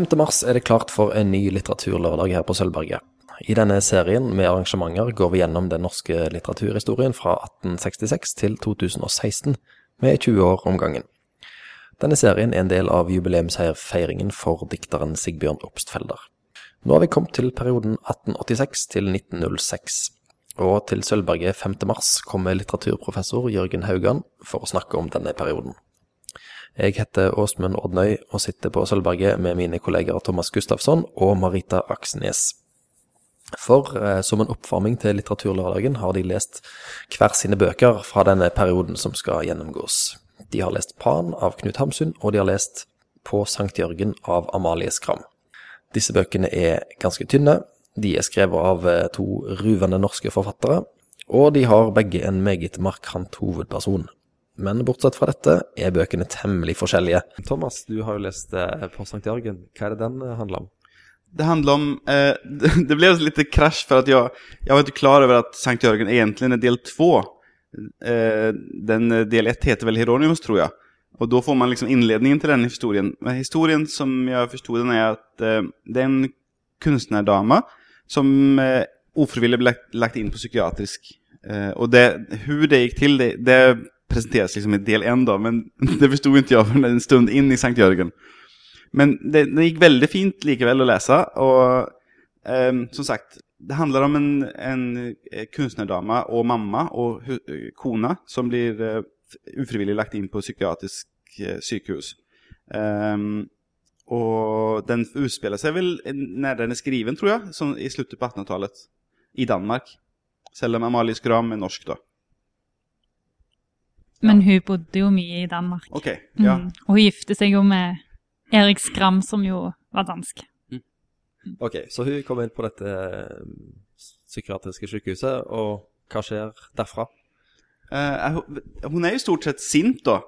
5. mars er det klart for en ny litteraturlørdag her på Sølvberget. I denne serien med arrangementer går vi gjennom den norske litteraturhistorien fra 1866 til 2016, med 20 år om gangen. Denne serien er en del av jubileumsfeiringen for dikteren Sigbjørn Obstfelder. Nå har vi kommet til perioden 1886 til 1906, og til Sølvberget 5. mars kommer litteraturprofessor Jørgen Haugan for å snakke om denne perioden. Jeg heter Åsmund Odnøy og sitter på Sølvberget med mine kolleger Thomas Gustafsson og Marita Aksnes. For eh, som en oppvarming til Litteraturlørdagen har de lest hver sine bøker fra denne perioden som skal gjennomgås. De har lest Pan av Knut Hamsun, og de har lest På Sankt Jørgen av Amalie Skram. Disse bøkene er ganske tynne, de er skrevet av eh, to ruvende norske forfattere, og de har begge en meget markant hovedperson. Men bortsett fra dette er bøkene temmelig forskjellige. Thomas, du har jo lest eh, På Sankt Jørgen. Hva er det den eh, handler om? Det handler om eh, Det ble litt krasj, for at jeg, jeg var ikke klar over at Sankt Jørgen egentlig er del to. Eh, den del ett heter vel Hieronymus, tror jeg. Og da får man liksom innledningen til denne historien. Men historien, som jeg forsto den, er at eh, det er en kunstnerdame som eh, ufrivillig ble lagt, lagt inn på psykiatrisk. Eh, og det, hvordan det gikk til, det, det presenteras liksom i del 1 då, men det förstod inte jag förrän en stund in i Sankt Jörgen. Men det, det gick väldigt fint likevel å läsa og eh, som sagt, det handler om en, en kunstnärdama och mamma og kona som blir eh, ufrivillig lagt inn på psykiatrisk eh, sykehus. Um, og den utspelar seg vel når den er skriven, tror jeg, som i slutet på 1800-tallet. I Danmark. Selv om Amalie Skram er norsk, da. Men hun bodde jo mye i Danmark. Ok, ja. Mm. Og hun gifte seg jo med Erik Skram, som jo var dansk. Mm. Ok, så hun kom inn på dette eh, psykiatriske sykehuset, og hva skjer derfra? Uh, hun er jo stort sett sint, da.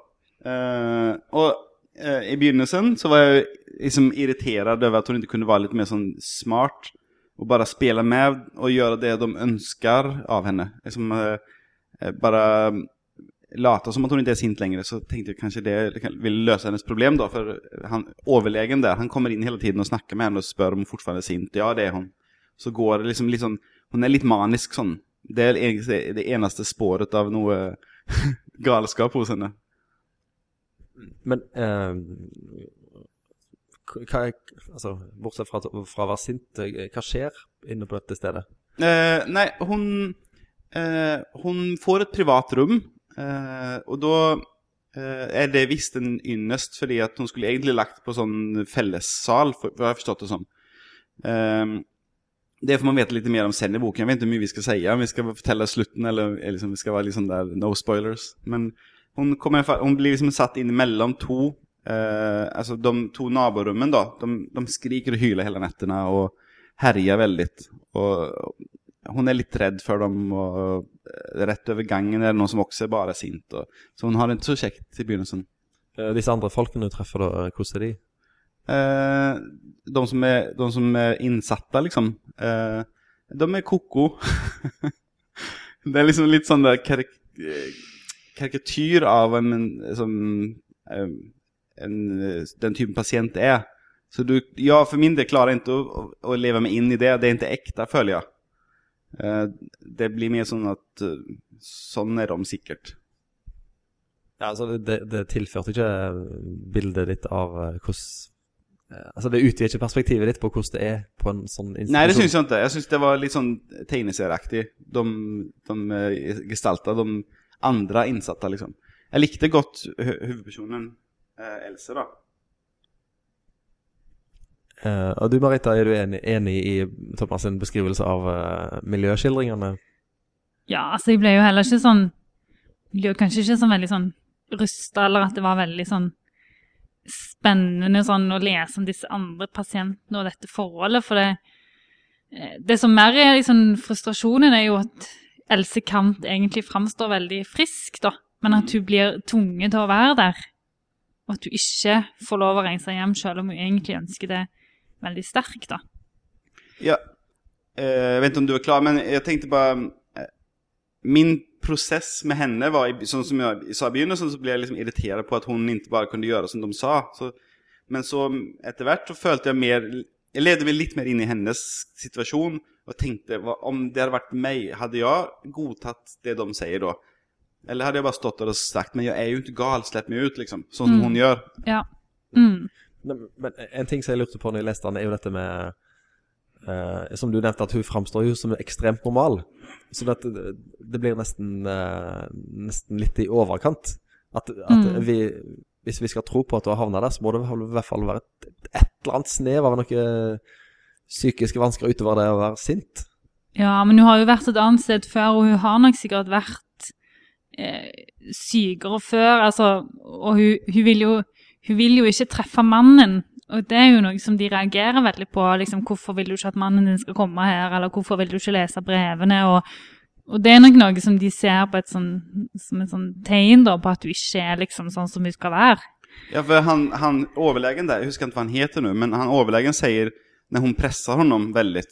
Uh, og uh, i begynnelsen så var jeg liksom irritert over at hun ikke kunne være litt mer sånn smart og bare spille med og gjøre det de ønsker av henne. Liksom, bare lata som at hun ikke er sint lenger, så tenkte jeg kanskje det ville løse hennes problem. da, For han, overlegen der han kommer inn hele tiden og snakker med henne og spør om hun fortsatt er sint. Ja, det er hun. Så går det liksom litt sånn Hun er litt manisk sånn. Det er egentlig det eneste sporet av noe galskap hos henne. Men eh, hva altså, Bortsett fra, fra å være sint, eh, hva skjer inne på dette stedet? Eh, nei, hun, eh, hun får et privat Uh, og da uh, er det visst en ynnest, fordi at hun skulle egentlig lagt på sånn fellessal, for, for jeg har forstått det sånn. Uh, det får man vite litt mer om senere i boken. Jeg vet ikke hvor mye vi skal si. Om vi skal fortelle slutten, eller, eller liksom, vi skal være liksom der, no spoilers. Men hun, kommer, hun blir liksom satt inn mellom to Altså de to naborommene, da. De, de skriker og hyler hele nettene og herjer veldig. Og hun er litt redd for dem, og eh, rett over gangen er det noen som også er bare sint. Og, så hun har det ikke så kjekt i begynnelsen. Eh, disse andre folkene du treffer, da, eh, hvordan er de? Eh, de, som er, de som er innsatte, liksom. Eh, de er ko-ko. det er liksom litt sånn der karik karikatyr av en, som en, den typen pasient er. Så du, ja, for min del klarer jeg ikke å, å leve meg inn i det. Det er ikke ekte, føler jeg. Eh, det blir mer sånn at eh, sånn er de sikkert. Ja, altså det, det tilførte ikke bildet ditt av eh, hvordan Altså Det utvider ikke perspektivet ditt på hvordan det er på en sånn institusjon? Nei, det syns jeg ikke. Jeg syns det var litt sånn tegneserieaktig. De, de gestalta de andre innsatte, liksom. Jeg likte godt hovedpersonen Else, da. Uh, og du Marita, er du enig, enig i Thomas' sin beskrivelse av uh, miljøskildringene? Ja, altså jeg ble jo heller ikke sånn Ble jo kanskje ikke sånn veldig sånn rusta, eller at det var veldig sånn spennende sånn å lese om disse andre pasientene og dette forholdet, for det eh, Det som mer er liksom frustrasjonen, er jo at Else Kant egentlig framstår veldig frisk, da, men at hun blir tvunget til å være der. Og at hun ikke får lov å reise hjem selv om hun egentlig ønsker det veldig sterk, da. Ja. Eh, jeg vet ikke om du er klar, men jeg tenkte bare eh, Min prosess med henne var, sånn som jeg sa i begynnelsen, så ble jeg liksom irritert på at hun ikke bare kunne gjøre som de sa. Så, Men så etter hvert så følte jeg mer Jeg levde meg litt mer inn i hennes situasjon og tenkte om det hadde vært meg, hadde jeg godtatt det de sier da? Eller hadde jeg bare stått der og sagt men jeg er jo ikke gal, slipp meg ut, liksom. Sånn som hun gjør. Ja. Mm. Men, en ting som jeg lurte på når jeg leste den, er jo dette med uh, Som du nevnte, at hun framstår jo som ekstremt normal. Så det, det blir nesten, uh, nesten litt i overkant. At, at Mm. vi, hvis vi skal tro på at du har havna der, så må det i hvert fall være et, et eller annet snev av noe psykiske vansker utover det å være sint. Ja, men hun har jo vært et annet sted før, og hun har nok sikkert vært eh, sykere før. Altså, og hun, hun, vil jo, hun vil jo ikke treffe mannen. Og det er jo noe som de reagerer veldig på. liksom, Hvorfor vil du ikke at mannen din skal komme her, eller hvorfor vil du ikke lese brevene? Og, og det er nok noe som de ser på et sånn, som et sånn tegn da, på at du ikke er liksom sånn som hun skal være. Ja, for han, han overlegen der, jeg husker ikke hva han heter nå, men han overlegen sier, når hun presser honom veldig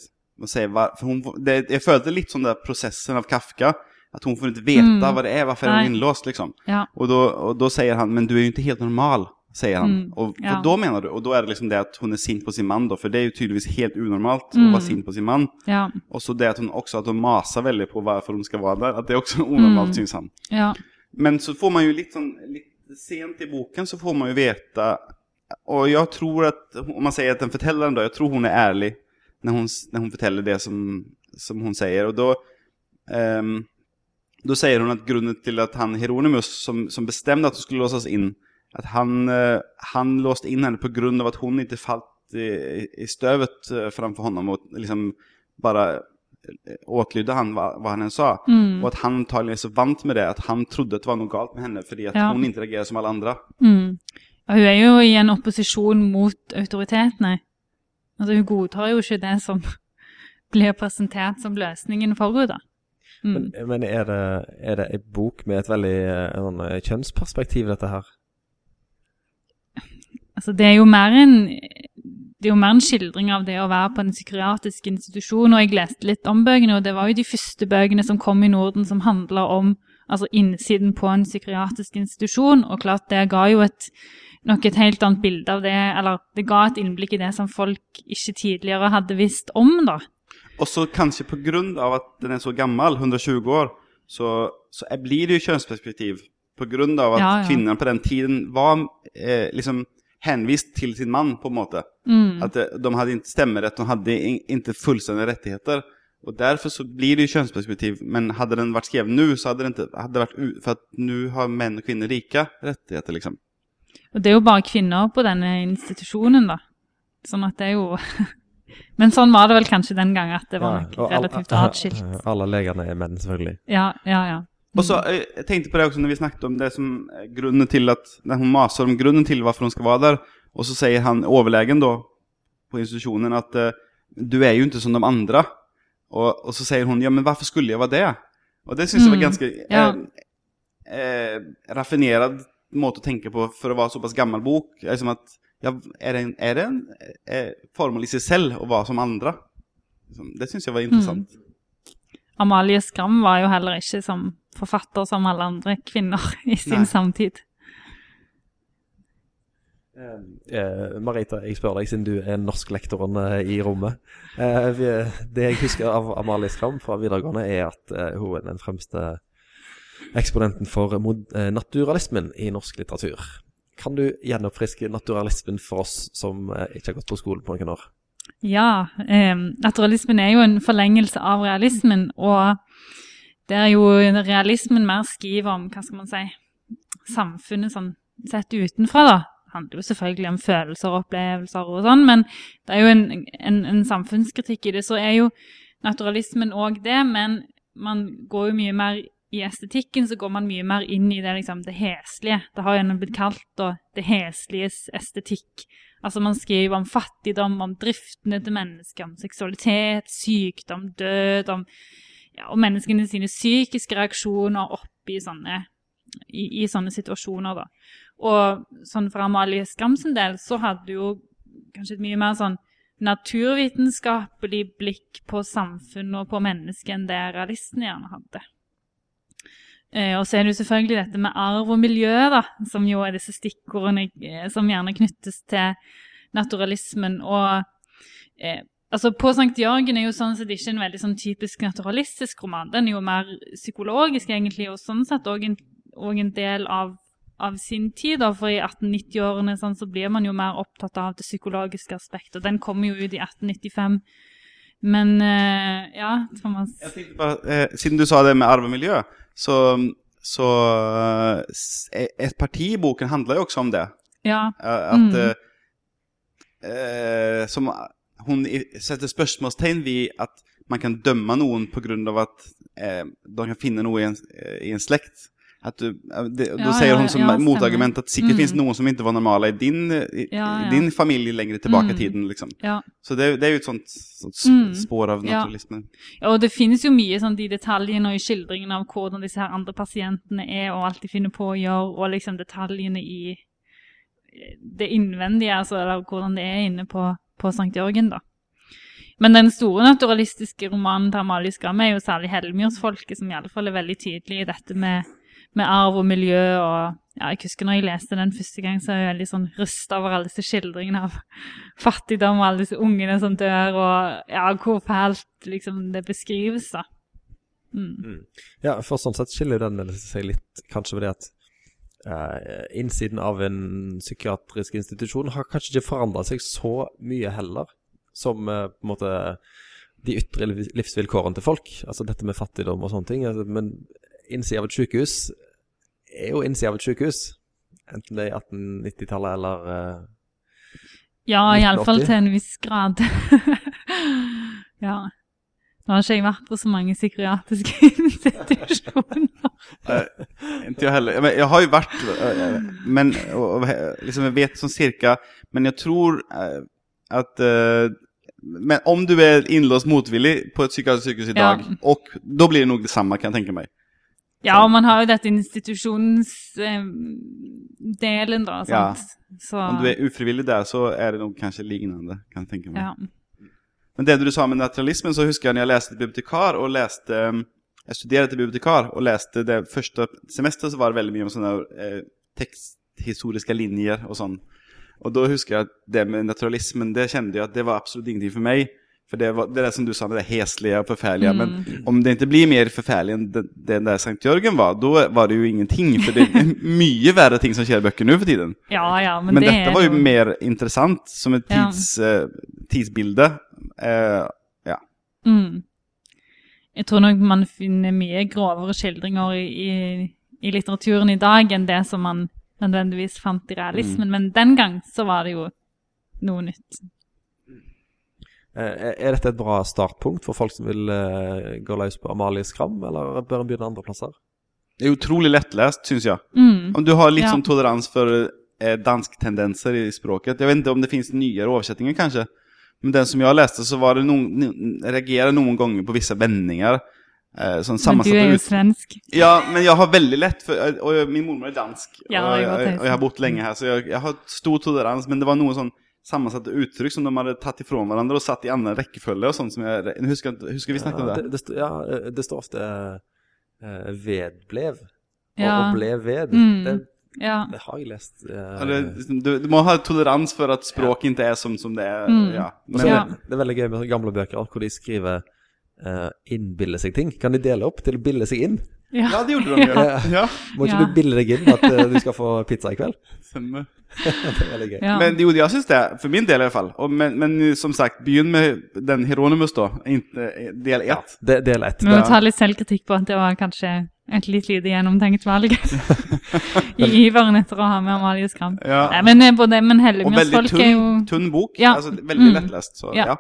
og sier, for hun, det, Jeg følte litt sånn der prosessen av Kafka, At hun får ikke veta Mm. hva det er, hvorfor er hun innlåst, liksom. Ja. Og da sier han, men du er jo ikke helt normal, säger han. Mm, og, ja. da mener du? og da er det liksom det at hun er sint på sin man da, for det er jo tydeligvis helt onormalt Mm. å være sint på sin man. Ja. Og så det at hun også at hun maser veldig på hvorfor hun skal være der, at det er også onormalt Mm. syns han. ja. Men så får man jo litt sånn, litt sent i boken så får man jo veta, Og jeg tror at om man sier at den förtällaren da, jeg tror hun er ærlig når hun, når hun forteller det som, som hun sier. Og da um, da sier hun at grunnen til at han, Hieronymus, som, som bestemte at hun skulle låsas in, att han, eh, han låste in henne på grund av att hon inte fallit i, i stövet eh, framför honom och liksom bara eh, åtlydde han hva, hva han sa. Mm. Og at han antakelig er så vant med det at han trodde det var noe galt med henne fordi at Ja. hun inte reagerar som alle andre. Mm. Ja, hun er jo i en opposisjon mot autoritetene. Altså, hun godtar jo ikke det som blir presentert som løsningen forut, da. Mm. Men, men er det, er det en bok med et veldig eh, sånn, eh, kjønnsperspektiv, dette her? Altså, det er jo mer en det er jo mer en skildring av det å være på en psykiatrisk institusjon, og jeg leste litt om bøkene, og det var jo de første bøkene som kom i Norden som handla om altså innsiden på en psykiatrisk institusjon, og klart det ga jo et nok et helt annet bilde av det, eller det ga et innblikk i det som folk ikke tidligere hadde visst om, da. Och så kanskje på grund av att den er så gammel, 120 år, så, så blir det jo kjønnsperspektiv. På at av att Ja, ja. kvinnan på den tiden var eh, liksom hänvist till sin man på en måte. Mm. Att eh, de hade inte stemmerett, de hade ikke inte fullständiga rättigheter. Och därför så blir det ju könsperspektiv. Men hade den varit skriven nu så hade det inte hade det varit u- för att nu har män och kvinnor lika rättigheter liksom. Og det er jo bare kvinner på denne institusjonen, da. Sånn at det er jo Men sånn var det vel kanskje den gangen, at det var ja, relativt atskilt. Alle legene er menn, selvfølgelig. Ja, ja, ja. Och så, jeg tenkte på det også når vi snakket om det som grunnen til at hon masar om grunnen til hvorfor hun skal være der, og så sier han, overlegen da på institusjonen att eh, du er jo ikke som de andre. Og, og så sier hun ja men hvorfor skulle jeg være det? Og det syns jeg var Mm, ganska ja. eh, eh, raffinerad måte å tenke på for å være såpass gammel bok. Liksom at, ja, er det en, er det en er, formel i seg selv å være som andra? Liksom, Det syns jeg var intressant. Amalie Skram var jo heller ikke som forfatter som alle andre kvinner i sin Nei. samtid. Eh, Marita, jeg spør deg, siden du er norsklektoren eh, i rommet. Eh, vi, det jeg husker av Amalie Skram fra videregående, er at eh, hun er den fremste eksponenten for eh, naturalismen i norsk litteratur. Kan du gjenoppfriske naturalismen for oss som eh, ikke har gått på skolen på noen år? Ja, eh, naturalismen er jo en forlengelse av realismen, og det er jo realismen mer skriver om, hva skal man si, samfunnet sånn sett utenfra, da. Det handler jo selvfølgelig om følelser og opplevelser og sånn, men det er jo en, en, en samfunnskritikk i det. Så er jo naturalismen òg det, men man går jo mye mer i estetikken så går man mye mer inn i det, liksom, det heslige. Det har gjerne blitt kalt da, det hesliges estetikk. Altså Man skriver om fattigdom, om driftene til mennesker, om seksualitet, sykdom, død, om, ja, om menneskene sine psykiske reaksjoner oppi sånne, i, i sånne situasjoner. da. Og sånn for Amalie Skram del så hadde jo kanskje et mye mer sånn naturvitenskapelig blikk på samfunnet og på mennesket enn det realisten gjerne hadde. Eh, og så er det jo selvfølgelig dette med arv og miljø, da, som jo er disse stikkordene eh, som gjerne knyttes til naturalismen. Og eh, altså På Sankt Jørgen er jo sånn sett ikke en veldig sånn typisk naturalistisk roman. Den er jo mer psykologisk, egentlig, og sånn sett òg en, en del av, av sin tid. Da, for i 1890-årene sånn, så blir man jo mer opptatt av det psykologiske aspektet. og Den kommer jo ut i 1895. Men eh, ja, Thomas. Jeg bare, eh, Siden du sa det med arv og miljø, så, så eh, Et parti i boken handler jo også om det. Ja. Eh, At Mm. eh, eh, Som hun setter spørsmålstegn ved at man kan dømme noen pga. at eh, de kan finne noe i en, i en slekt. At du, eh, det, Ja, da sier ja, som ja, motargument at sikkert Mm. finnes noen som ikke var normale i din, i, i din familie lenger tilbake i Mm. tiden. liksom. Så det, det er jo et sånt, sånt Mm. spår av naturalisme. naturalismen. Ja, og det finnes jo mye sånn de detaljene og i skildringen av hvordan disse her andre pasientene er, og alt de finner på å gjøre, og liksom detaljene i eh, det innvendige, altså, eller hvordan det er inne på, på Sankt Jørgen, da. Men den store naturalistiske romanen til Amalie Skram er jo særlig Hellemyrsfolket, som i alle fall er veldig tydelig i dette med, med arv og miljø, og ja, jeg husker når jeg leste den første gang, så er jeg veldig sånn rysta over alle disse skildringene av fattigdom og alle disse ungene som dør, og ja, hvor fælt liksom det beskrives, da. Mm. Ja, for sånn sett skiller den seg litt kanskje ved det at eh, innsiden av en psykiatrisk institusjon har kanskje ikke forandra seg så mye heller som eh, på en måte de ytre livsvilkårene til folk. Altså dette med fattigdom og sånne ting. Altså, men innsida av et sykehus er jo innsida av et sykehus. Enten det er i 1890-tallet eller uh, Ja, 1980. iallfall til en viss grad. ja. Nå har ikke jeg vært på så mange psykiatriske institusjoner. jeg, jeg heller. Men har jo varit, eh, men og, liksom Jeg vet sånn cirka, men jeg tror at att eh, men om du er innlåst motvillig på et psykiatrisk sykehus i dag, Ja. og da blir det nok det samme, kan jeg tenke mig. Ja, og man har jo dette institusjonsdelen, da. Ja. Så, Om du er ufrivillig der, så er det noe kanskje lignende. kan jeg tenke meg. ja. Men det du sa med naturalismen så husker jeg når jeg leste bibliotekar og leste um, Jeg studerte bibliotekar og leste det første semesteret så var det veldig mye om sånne eh, teksthistoriske linjer og sånn. Og da husker jeg at det med naturalismen, det kjente jeg at det var absolutt ingenting for meg. For det, var, det det som du sa med det heslige og forferdelige. Men om det ikke blir mer forferdelig enn det, det der Sankt Jørgen var, da var det jo ingenting. For det er mye verre ting som skjer i bøker nå for tiden. ja, ja, men, Men, det dette er var jo mer interessant som et Ja. tids, eh, tidsbilde. Uh, ja. Mm. Jeg tror nok man finner mye grovere skildringer i, i, i litteraturen i dag enn det som man nødvendigvis fant i realismen, Mm. men den gang så var det jo noe nytt. Eh, Er dette et bra startpunkt for folk som vil eh, gå løs på Amalie Skram, eller bør en begynne andre plasser? Det er utrolig lettlest, syns jeg. Mm. Om du har litt Ja. sånn tolerans for eh, dansktendenser i språket. Jeg vet ikke om det finnes nyere oversettinger, kanskje. Men den som jeg leste, så var det noen, reagerer noen ganger på visse vendinger. Eh, sånn Men du er jo svensk. Ja, men jeg har veldig lett for Og min mormor er dansk. Ja, og, jeg og, jeg har bodd lenge her, så jeg, jeg har stor tolerans. Men det var noen sånn sammensatte uttrykk som de hadde tatt ifra hverandre og satt i annen rekkefølge. og sånt som jeg, jeg husker, husker vi snakket om Ja, det? det, det, sto- ja, eh, det står ofte uh, vedblev, og, Ja. og ble ved. Mm. Det, Ja. det har jeg lest. Uh, Eller, liksom, du, du må ha tolerans for at språket ikke er som, som det er. Mm. Ja. Men, Ja. det, det er veldig gøy med gamle bøker hvor de skriver uh, 'innbille seg ting'. Kan de dele opp til å bille seg inn? Ja. ja, det gjorde de. Ja. Ja. Må ikke Ja. du bille deg inn at uh, du skal få pizza i kveld? Stemmer. det er veldig gøy. Ja. Men jo, jeg syns det. For min del i hvert fall. Og, men, men som sagt, begynn med den Hieronymus, da. Del Ja, ett. det, del ett. Vi må ta litt selvkritikk på at det var kanskje et litt lite gjennomtenkt valg. I iveren etter å ha med Amalie Skram. Ja. Nei, men eh, både men Og veldig Hellemyrsfolk er jo tunn, tunn bok. Ja. Altså, veldig Mm. lettlest. Så Ja. ja.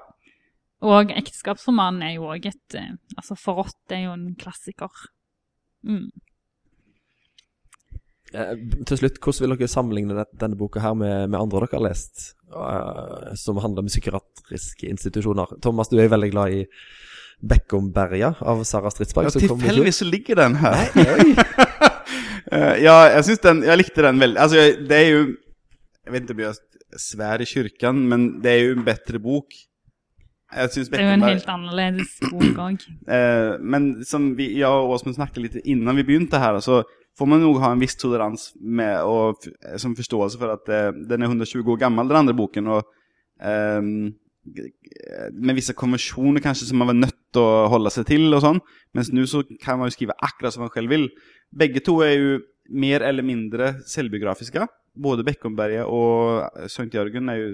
Og ekteskapsromanen er jo òg et eh, Altså, Forrådt er jo en klassiker. Mm. Eh, til slutt, hvordan vil dere sammenligne denne boka her med, med andre dere har lest, uh, som handler om psykiatriske institusjoner? Thomas, du er jo veldig glad i Beckomberga av Sara Stridsberg. Ja. Tilfeldigvis så ligger den her. Nei, uh, ja, jeg syns den Jeg likte den veldig. Altså, det er jo Jeg vet ikke om jeg svær i kirken, men det er jo en bedre bok Det er jo en helt annerledes bok òg. Eh, men som vi, jeg og Åsmund snakket litt innan vi begynte her, så får man nog ha en viss tolerans med, og som forståelse for at eh, den er 120 år gammel, den andre boken, og eh, med visse konvensjoner kanskje som man var nødt til å holde seg til og sånn, mens nå så kan man jo skrive akkurat som man selv vil. Begge to er jo mer eller mindre selvbiografiske. Både Bekkomberget og Sankt Jørgen er jo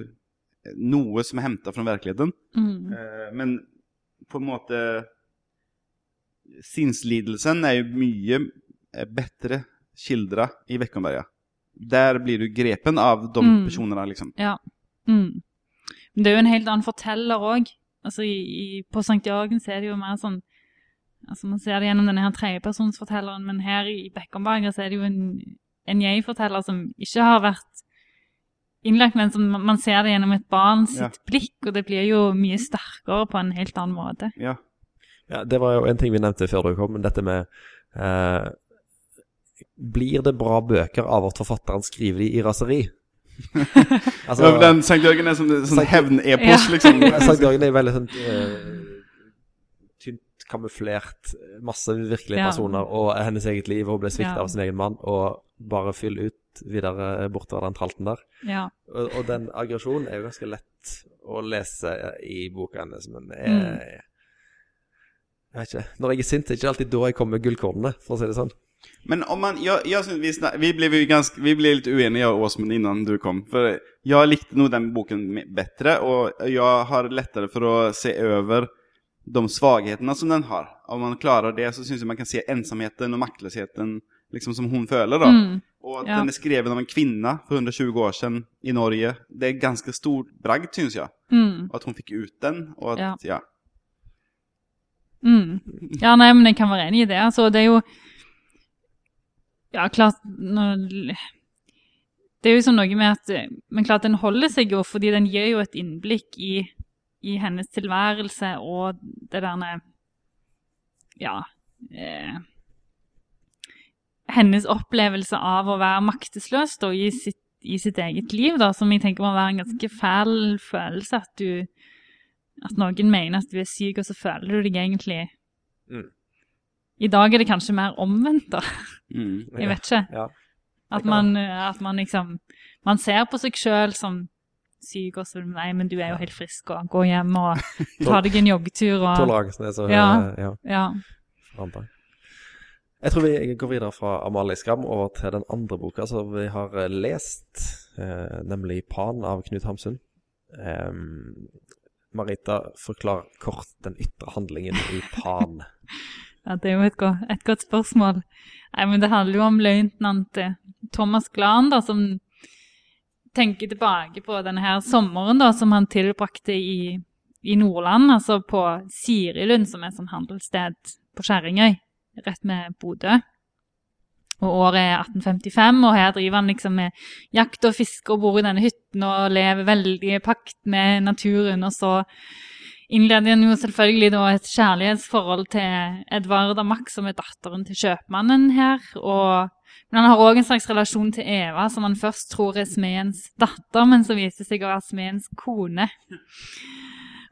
noe som er henta fra virkeligheten. Mm. Eh, men på en måte Sinnslidelsen er jo mye eh, bedre skildra i Beckomberga. Der blir du grepen av de Mm. personene, liksom. Ja. Mm. Men det er jo en helt annen forteller òg. Altså, i, i, på St. Jørgen så er det jo mer sånn Altså, Man ser det gjennom denne her tredjepersonsfortelleren, men her i Beckomberger så er det jo en, en jeg-forteller som ikke har vært innlagt, men som man ser det gjennom et barn sitt Ja. blikk, og det blir jo mye sterkere på en helt annen måte. Ja. Ja, det var jo en ting vi nevnte før du kom, men dette med eh, Blir det bra bøker av at forfatteren skriver de i raseri? altså, ja, den Sankt Jørgen er som en sånn hevnepos, Ja. liksom. Sankt Jørgen er veldig sånn eh, tynt kamuflert, masse virkelige Ja. personer og hennes eget liv, og hun ble svikta Ja. av sin egen mann, og bare fyll ut videre bortover den tralten der. Ja. Og, og den aggresjonen er jo ganske lett å lese i boka hennes, men jeg, Mm. jeg vet ikke. Når jeg er sint, det er ikke alltid da jeg kommer med gullkornene, for å si det sånn. Men om man, jag, jag, syns vi, snak- vi blev ju ganska, vi blev lite oeniga Åsmund innan du kom. För jag likte nog den boken bedre bättre och jag har lättare för att se över de svagheterna som den har. Om man klarar det så syns jeg man kan se ensamheten och maktlösheten liksom som hon føler då. Mm. Och at Ja. den er skrevet av en kvinne for 120 år siden i Norge. Det er ganske stor bragd syns jeg. Mm. At hun fikk ut den og at, Ja. ja. Mm. Ja, nei, men jeg kan være enig i det. Altså, det er jo Ja, klart Det er jo sånn noe med at Men klart, den holder seg jo, fordi den gir jo et innblikk i, i hennes tilværelse og det derne Ja eh, Hennes opplevelse av å være maktesløs da, i, sitt, i sitt eget liv, da, som jeg tenker må være en ganske fæl følelse. At du at noen mener at du er syk, og så føler du deg egentlig Mm. I dag er det kanskje mer omvendt, da. Mm. Jeg vet ikke. Ja. At man, at man liksom Man ser på seg sjøl som syk, og så Nei, men du er jo helt frisk, og gå hjem og ta deg en joggetur og Toleransen er så Ja. eh, ja, Ja. Jeg tror vi går videre fra Amalie Skram over til den andre boka som vi har eh, lest, eh, nemlig 'Pan' av Knut Hamsun. Em, Marita, forklar kort den ytre handlingen i 'Pan'. Ja, det er jo et godt, et godt spørsmål. Nei, men Det handler jo om løytnant eh, Thomas Glan, da, som tenker tilbake på denne her sommeren da, som han tilbrakte i, i Nordland, altså på Sirilund, som er et sånn handelssted på Skjæringøy, rett med Bodø. Og året er 1855, og her driver han liksom med jakt og fiske og bor i denne hytten og lever veldig i pakt med naturen. Og så innleder han jo selvfølgelig da et kjærlighetsforhold til Edvarda Max, som er datteren til kjøpmannen her. Og, men han har òg en slags relasjon til Eva, som han først tror er smedens datter, men som viser seg å være smedens kone.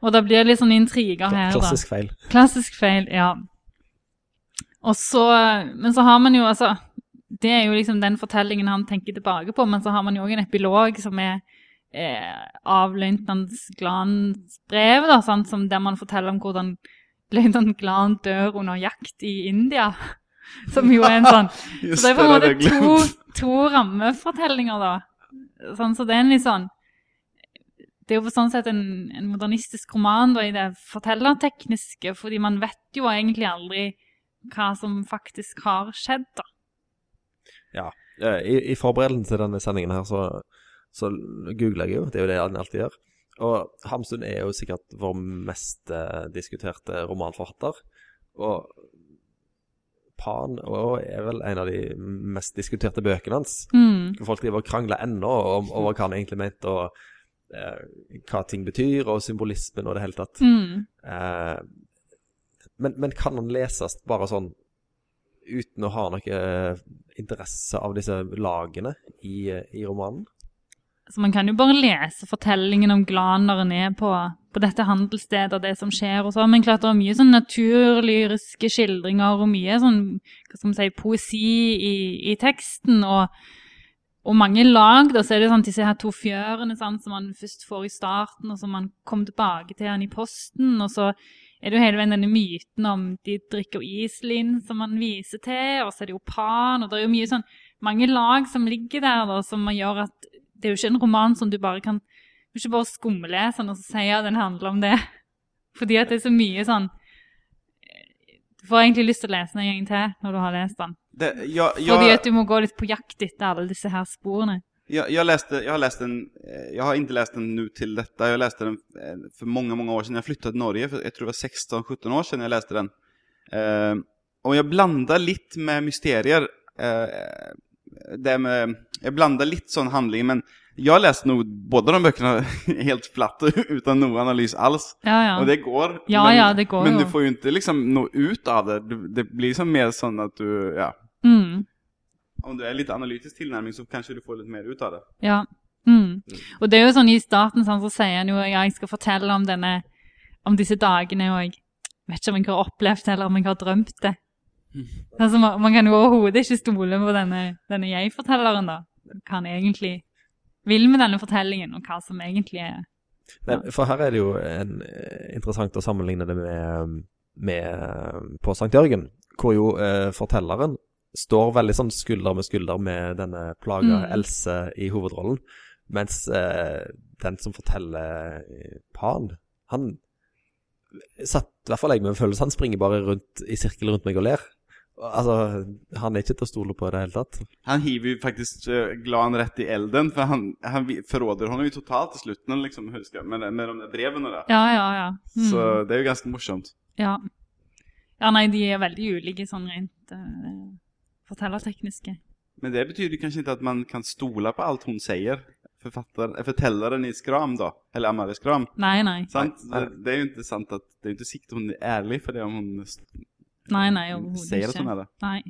Og da blir det litt sånn intriger her, da. Klassisk feil. Klassisk feil, ja. Og så, men så har man jo altså Det er jo liksom den fortellingen han tenker tilbake på, men så har man jo òg en epilog som er eh, av løytnant Glans brev, da, sant, som der man forteller om hvordan løytnant Glan dør under jakt i India. Som jo er en sånn Så det er på en måte to, to rammefortellinger, da. Sånn, så det er en litt sånn Det er jo på sånn sett en, en modernistisk roman da, i det fortellertekniske, fordi man vet jo egentlig aldri hva som faktisk har skjedd, da. Ja. I, I forberedelsen til denne sendingen her, så, så googler jeg jo. Det er jo det han alltid gjør. Og Hamsun er jo sikkert vår mest eh, diskuterte romanforfatter. Og Pan og er vel en av de mest diskuterte bøkene hans. Mm. Folk driver og krangler ennå om, over hva han egentlig mente, og eh, hva ting betyr, og symbolismen og det hele tatt. Mm. Eh, men, men kan han leses bare sånn uten å ha noe eh, interesse av disse lagene i, eh, i romanen? Så man kan jo bare lese fortellingen om Glan når er på, på dette handelsstedet det som skjer og sånn. Men klart det er mye sånn naturlyriske skildringer og mye sånn, hva skal man si, poesi i, i teksten. og og mange lag, da, så er det sånn disse her to fjørene sant, som man først får i starten, og som man kommer tilbake til han i posten. Og så er det jo hele veien denne myten om de drikker Iselin som man viser til, og så er det jo Pan, og det er jo mye sånn mange lag som ligger der, da, som gjør at det er jo ikke en roman som du bare kan Du ikke bare skumlese den og så si at den handler om det. Fordi at det er så mye sånn Du får egentlig lyst til å lese den en gang til når du har lest den. Det, jag, Fordi at du må gå litt på jakt etter alle disse her sporene. Jag, jag, läste, jag har läst den, eh, jag har inte läst den nu till detta, jag läste den eh, för många, många år sedan. Jag flyttade till Norge, för jag tror det var 16-17 år sedan jag läste den. Eh, och jag blandar lite med mysterier. Eh, det med, jag blandar lite sån handling, men jag har läst nog båda de böckerna helt platt utan någon analys alls. Ja, ja. Och det går. Ja, men, ja, det går Men du får ju inte liksom nå ut av det. Det blir som mer sånn att du, ja. Mm. Om du er litt analytisk tilnærming, så kanskje du får litt mer ut av det. Ja. Mm. Og det er jo sånn i starten sånn, så sier han jo ja, jeg skal fortelle om denne om disse dagene, og jeg vet ikke om jeg har opplevd det, eller om jeg har drømt det. Altså, man, man kan jo overhodet ikke stole på denne, denne jeg-fortelleren, da. Hva han egentlig vil med denne fortellingen, og hva som egentlig er Nei, for her er det jo en, eh, interessant å sammenligne det med, med eh, på Sankt Jørgen, hvor jo eh, fortelleren står veldig sånn skulder med skulder med denne plaga Mm. Else i hovedrollen, mens eh, den som forteller eh, Pan, han satt i hvert fall jeg med en følelse, han springer bare rundt i sirkel rundt meg og ler. Altså, han er ikke til å stole på i det hele tatt. Han hiver jo faktisk uh, Glan rett i elden for han, han forråder förråder jo totalt i slutten, liksom, husker jeg, med, med de brevene breven och. Ja, ja, ja. Mm. Så det er jo ganske morsomt. Ja. ja, nei, de er veldig ulike sånn rent uh, fortellertekniske. Men det betyr kanskje ikke at man kan stole på alt hun sier? Författaren, äh, i Skram da? eller Amalie Skram. Nei, nei. Sant? Det, er jo ikke sant at det er jo ikke sikt hun er ærlig for det om hun Nei, nei, overhodet säger att hon ikke. det. Nei.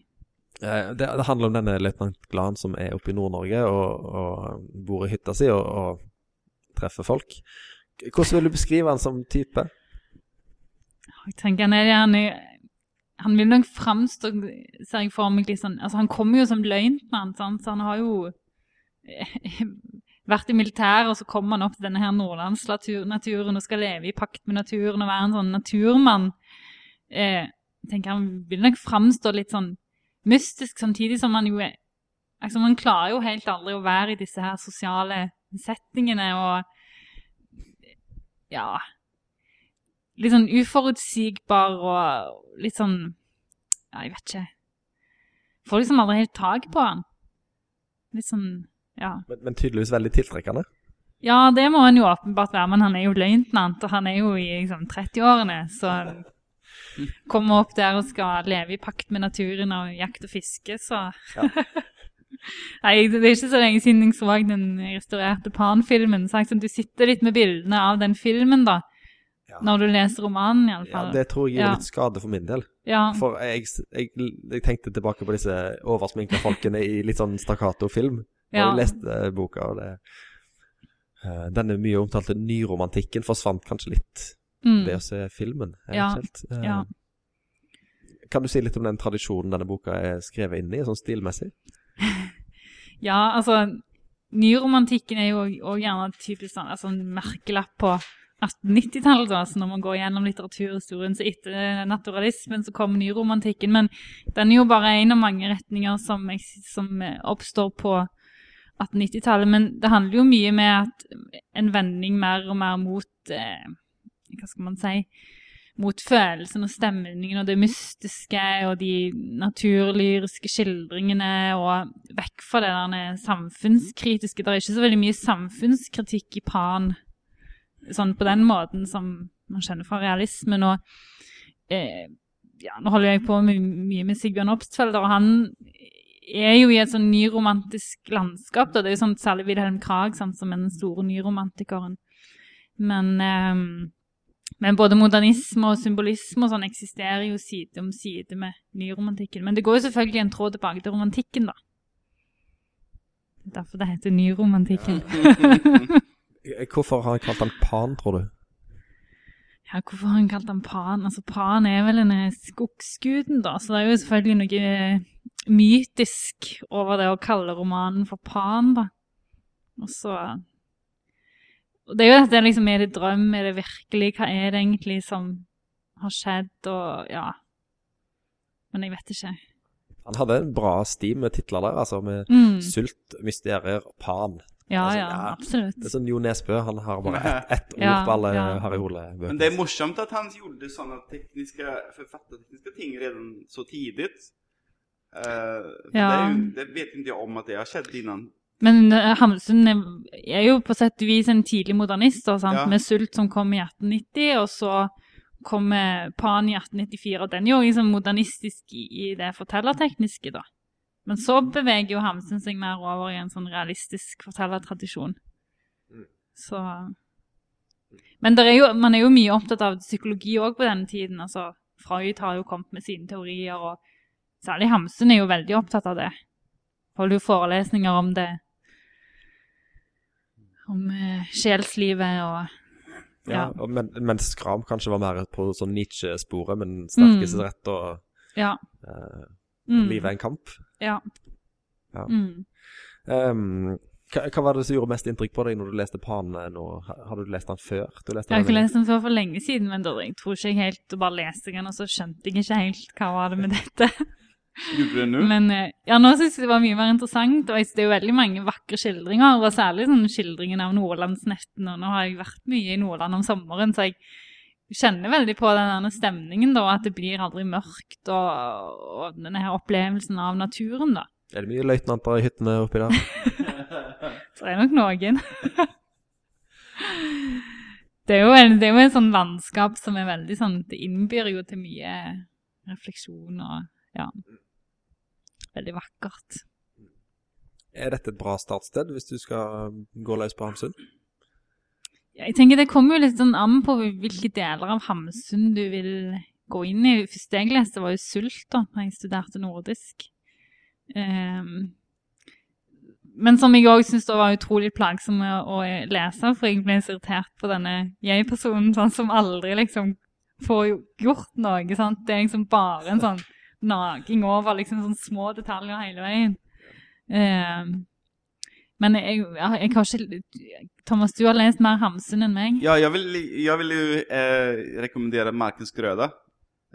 Eh, Det, det handler om denne løytnant Glan som er oppe i Nord-Norge og, og bor i hytta si og, og treffer folk. Hvordan vil du beskrive han som type? Jeg tenker han er han, er, han vil nok framstå, ser jeg for meg, litt sånn Altså, han kommer jo som løytnant, så han har jo eh, vært i militæret, og så kommer han opp til denne her nordlandsnaturen og skal leve i pakt med naturen og være en sånn naturmann. Eh, tenker Han vil nok framstå litt sånn mystisk, samtidig som han jo er altså Man klarer jo helt aldri å være i disse her sosiale settingene og Ja Litt sånn uforutsigbar og litt sånn Ja, jeg vet ikke. Får liksom aldri helt tak på han. Litt sånn Ja. Men, men tydeligvis veldig tiltrekkende. Ja, det må han jo åpenbart være, men han er jo løytnant, og han er jo i liksom, 30-årene, så han kommer opp der og skal leve i pakt med naturen og jakt og fiske, så Nei, det er ikke så lenge siden jeg så den restaurerte Pan-filmen, så liksom, du sitter litt med bildene av den filmen, da, Ja. når du leser romanen, Ja, det tror jeg Ja. litt skade for min del. Ja, For jeg, jeg, jeg tenkte tilbake på disse oversminka folkene i litt sånn stakkato-film. Og Ja. jeg leste boka, og det eh, Denne mye omtalte nyromantikken forsvant kanskje litt mm, ved å se filmen. Jeg Ja. Eh, ja. Kan du si litt om den tradisjonen denne boka er skrevet inn i, sånn stilmessig? ja, altså Nyromantikken er jo òg gjerne typisk sånn altså, en merkelapp på 1890-tallet, da, så når man går gjennom litteraturhistorien, så etter naturalismen så kommer nyromantikken. Men den er jo bare en av mange retninger som, som eh, oppstår på 1890-tallet. Men det handler jo mye med at en vending mer og mer mot eh, Hva skal man si? Mot følelsen og stemningen og det mystiske og de naturlyriske skildringene, og vekk fra det der samfunnskritiske. Det er ikke så veldig mye samfunnskritikk i Pan sånn på den måten som man kjenner fra realismen. Og eh, ja, nå holder jeg på my mye med Sigbjørn Obstfelder, og han er jo i et sånn nyromantisk landskap. Da. Det er jo sånn særlig Wilhelm Krag sant, som er den store nyromantikeren. Men, eh, men både modernisme og symbolisme og sånn eksisterer jo side om side med nyromantikken. Men det går jo selvfølgelig en tråd tilbake til romantikken, da. Derfor det heter nyromantikken. Eh, Hvorfor har han kalt han Pan, tror du? Ja, hvorfor har han kalt han Pan? Altså, Pan er vel denne skogsguden, da, så det er jo selvfølgelig noe eh, mytisk over det å kalle romanen for Pan, da. Og så Det er jo dette liksom, er det drøm, er det virkelig, hva er det egentlig som har skjedd, og ja Men jeg vet ikke. Han hadde en bra sti med titler der, altså med Mm. Sult, mysterier, pan. Ja, Altså, ja, ja. absolutt. Det er sånn Jo Nesbø, han har bare ett et ord Ja, på alle ja. Harry Men Hole-bøker. det er morsomt at han gjorde sånne tekniske, forfattertekniske ting redan så tidlig. Uh, Ja. det, ju, det vet ikke jeg om at det har skjedd innan. Men eh, Hamsun er, er jo på sett og vis en tidlig modernist? Ja. med Sult som kom i 1890, og så kommer Pan i 1894, og den er jo liksom modernistisk i, i det fortellertekniske, da. Men så beveger jo Hamsun seg mer over i en sånn realistisk fortellertradisjon. Så Men der er jo, man er jo mye opptatt av psykologi òg på denne tiden. altså Freud har jo kommet med sine teorier, og særlig Hamsun er jo veldig opptatt av det. Holder jo forelesninger om det. Om eh, sjelslivet og Ja, ja. og men, mens Skram kanskje var mer på sånn Nietzsche-sporet, men sterkeste Mm. rett og Ja. eh, Mm, livet er en kamp. Ja. Ja. Mm. Um, hva, hva var det som gjorde mest inntrykk på deg når du leste Pan nå? Har du lest den før? Du leste Jeg har ikke lest den før for lenge siden, men da, jeg tror ikke jeg helt og bare leste den, og så skjønte jeg ikke helt hva var det med dette. Gjorde du det nu? Men eh, ja, nå syns jeg det var mye mer interessant. Og det er jo veldig mange vakre skildringer, og særlig sånn skildringen av Nordlandsnetten. Og nå har jeg vært mye i Nordland om sommeren, så jeg kjenner veldig på den stemningen, da, at det blir aldri mørkt, og, og denne her opplevelsen av naturen, da. Er det mye løytnanter i hyttene oppi der? Det er nok noen. det, er jo en, det er jo en sånn landskap som er veldig sånn Det innbyr jo til mye refleksjon og ja. Veldig vakkert. Er dette et bra startsted hvis du skal gå løs på Hamsun? Jeg tenker Det kommer jo litt sånn an på hvilke deler av Hamsun du vil gå inn i. Første jeg leste, var jo Sult, da når jeg studerte nordisk. Um, men som jeg òg syntes var utrolig plagsom å, lese, for jeg ble så irritert på denne jeg-personen sånn, som aldri liksom får gjort noe. Sant? Det er liksom bare en sånn naging over liksom sånn små detaljer hele veien. Ehm, men jeg, jeg, har ikke Thomas, du har lest mer Hamsun enn meg. Ja, jeg vil, jeg vil jo eh, rekommendere Markens Grøda.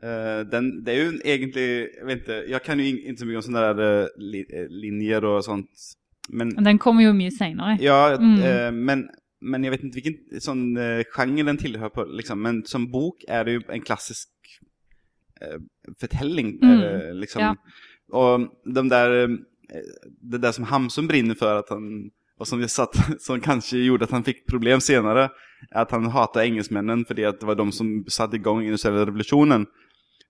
Eh, den, det er jo egentlig Jeg vet ikke, jeg kan jo ikke så mye om sånne der eh, eh, linjer og sånt. Men, den kommer jo mye seinere. ja, Mm. eh, men, men jeg vet ikke hvilken sånn, eh, genre den tilhører på, liksom. Men som bok er det jo en klassisk fortelling. Mm. Eh, liksom. Ja. Og de der eh, det där som Hamsun brinner för att han, och som, satt, som kanske gjorde att han fick problem senare, är att han hatar engelsmännen för det det var de som satte igång industriella revolutionen.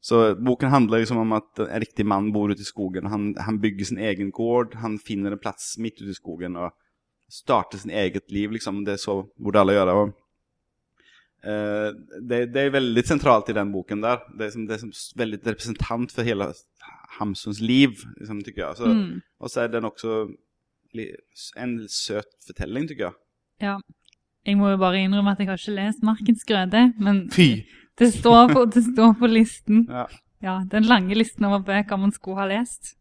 Så boken handlar ju om att en riktig man bor ute i skogen. Han, han bygger sin egen gård, han finner en plats mitt ute i skogen och startar sin eget liv. Liksom. Det är så borde alla göra. Och, eh, det, det är väldigt centralt i den boken där. Det är, som, det är som väldigt representant för hela Hamsuns liv, liksom, tycker jag. Så, Mm. Och så är den också en söt fortelling, tycker jag. Ja. Jeg må jo bare innrømme at jeg har ikke lest Markens grøde, men Fy! det står på, det står på listen. Ja. Ja, Den lange listen over bøker man skulle ha lest.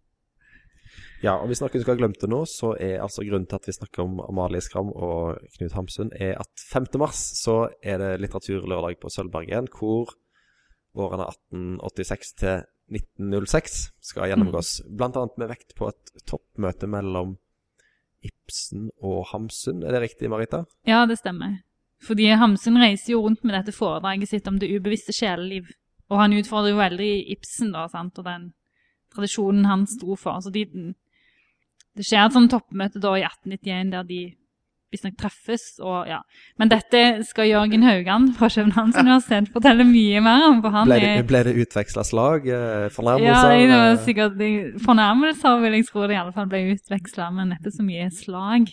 Ja, og hvis noen skal ha glemt det nå, så er altså grunnen til at vi snakker om Amalie Skram og Knut Hamsun, er at 5. mars så er det litteraturlørdag på Sølvbergen, hvor årene 1886 til 1906 skal gjennomgås. Blant annet med vekt på et toppmøte mellom Ibsen og Hamsun. Er det riktig, Marita? Ja, det stemmer. Fordi Hamsun reiser jo rundt med dette foredraget sitt om det ubevisste sjeleliv. Og han utfordrer jo veldig Ibsen, da, sant, og den tradisjonen han sto for. Så de, det skjer et sånt toppmøte da i 1891 der de visstnok treffes, og ja. Men dette skal Jørgen Haugan fra Københavns universitet fortelle mye mer om, for han Ble det, ble det utveksla slag? Fornærmelser? ja, det var eh, sikkert Fornærmelser vil jeg tro det i alle fall ble utveksla, men neppe så mye slag.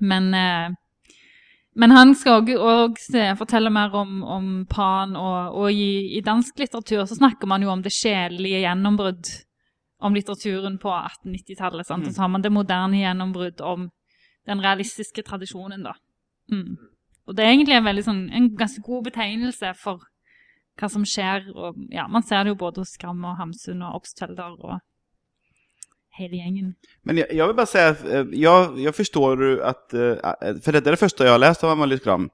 Men, eh, men han skal òg fortelle mer om, om Pan, og, og i, i dansk litteratur så snakker man jo om det sjelelige gjennombrudd om litteraturen på 1890-tallet. Mm. Og så har man det moderne gjennombrudd om den realistiske tradisjonen, da. Mm. Og det er egentlig en, veldig sånn, en ganske god betegnelse for hva som skjer. Og, ja, man ser det jo både hos Skram og Hamsun og Obstfelder og hele gjengen. Men jeg, jeg vil bare si at jeg, jeg forstår förstår att, eh, för det første det första jag har lest av Amalie Skram.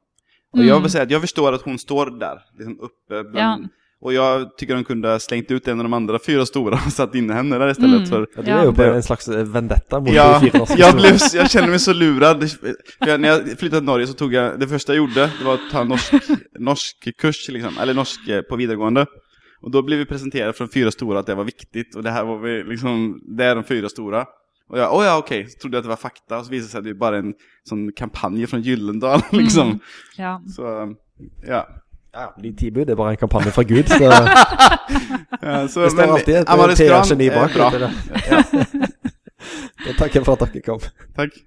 Og jeg vil si at jeg forstår at hun står der, liksom blant. bland, Och jag tycker de kunde ha slängt ut en av de andra fyra stora och satt inne henne där istället Mm. för Ja, du är jo på en slags eh, vendetta mot Ja, de fire norske jag, blev, jag kände mig så lurad. För jag, när jag flyttade till Norge så tog jag, det första jag gjorde, det var att ta norsk, norsk kurs, liksom, eller norsk eh, på videregående. Och då blev vi presenterade från de fyra stora att det var viktigt, och det här var vi liksom, det är de fyra stora. Och jag, oh ja okej, så trodde jag att det var fakta, och så visade det sig att det är bara en sån kampanj från Gyllendal, liksom. Mm. Ja. Så, ja. Ja, de ti bud er bare en kampanje fra Gud, så ja så, det står alltid et Amalie Skram PR-geni bak. det. Ja. Da takker jeg for at dere kom. Tack.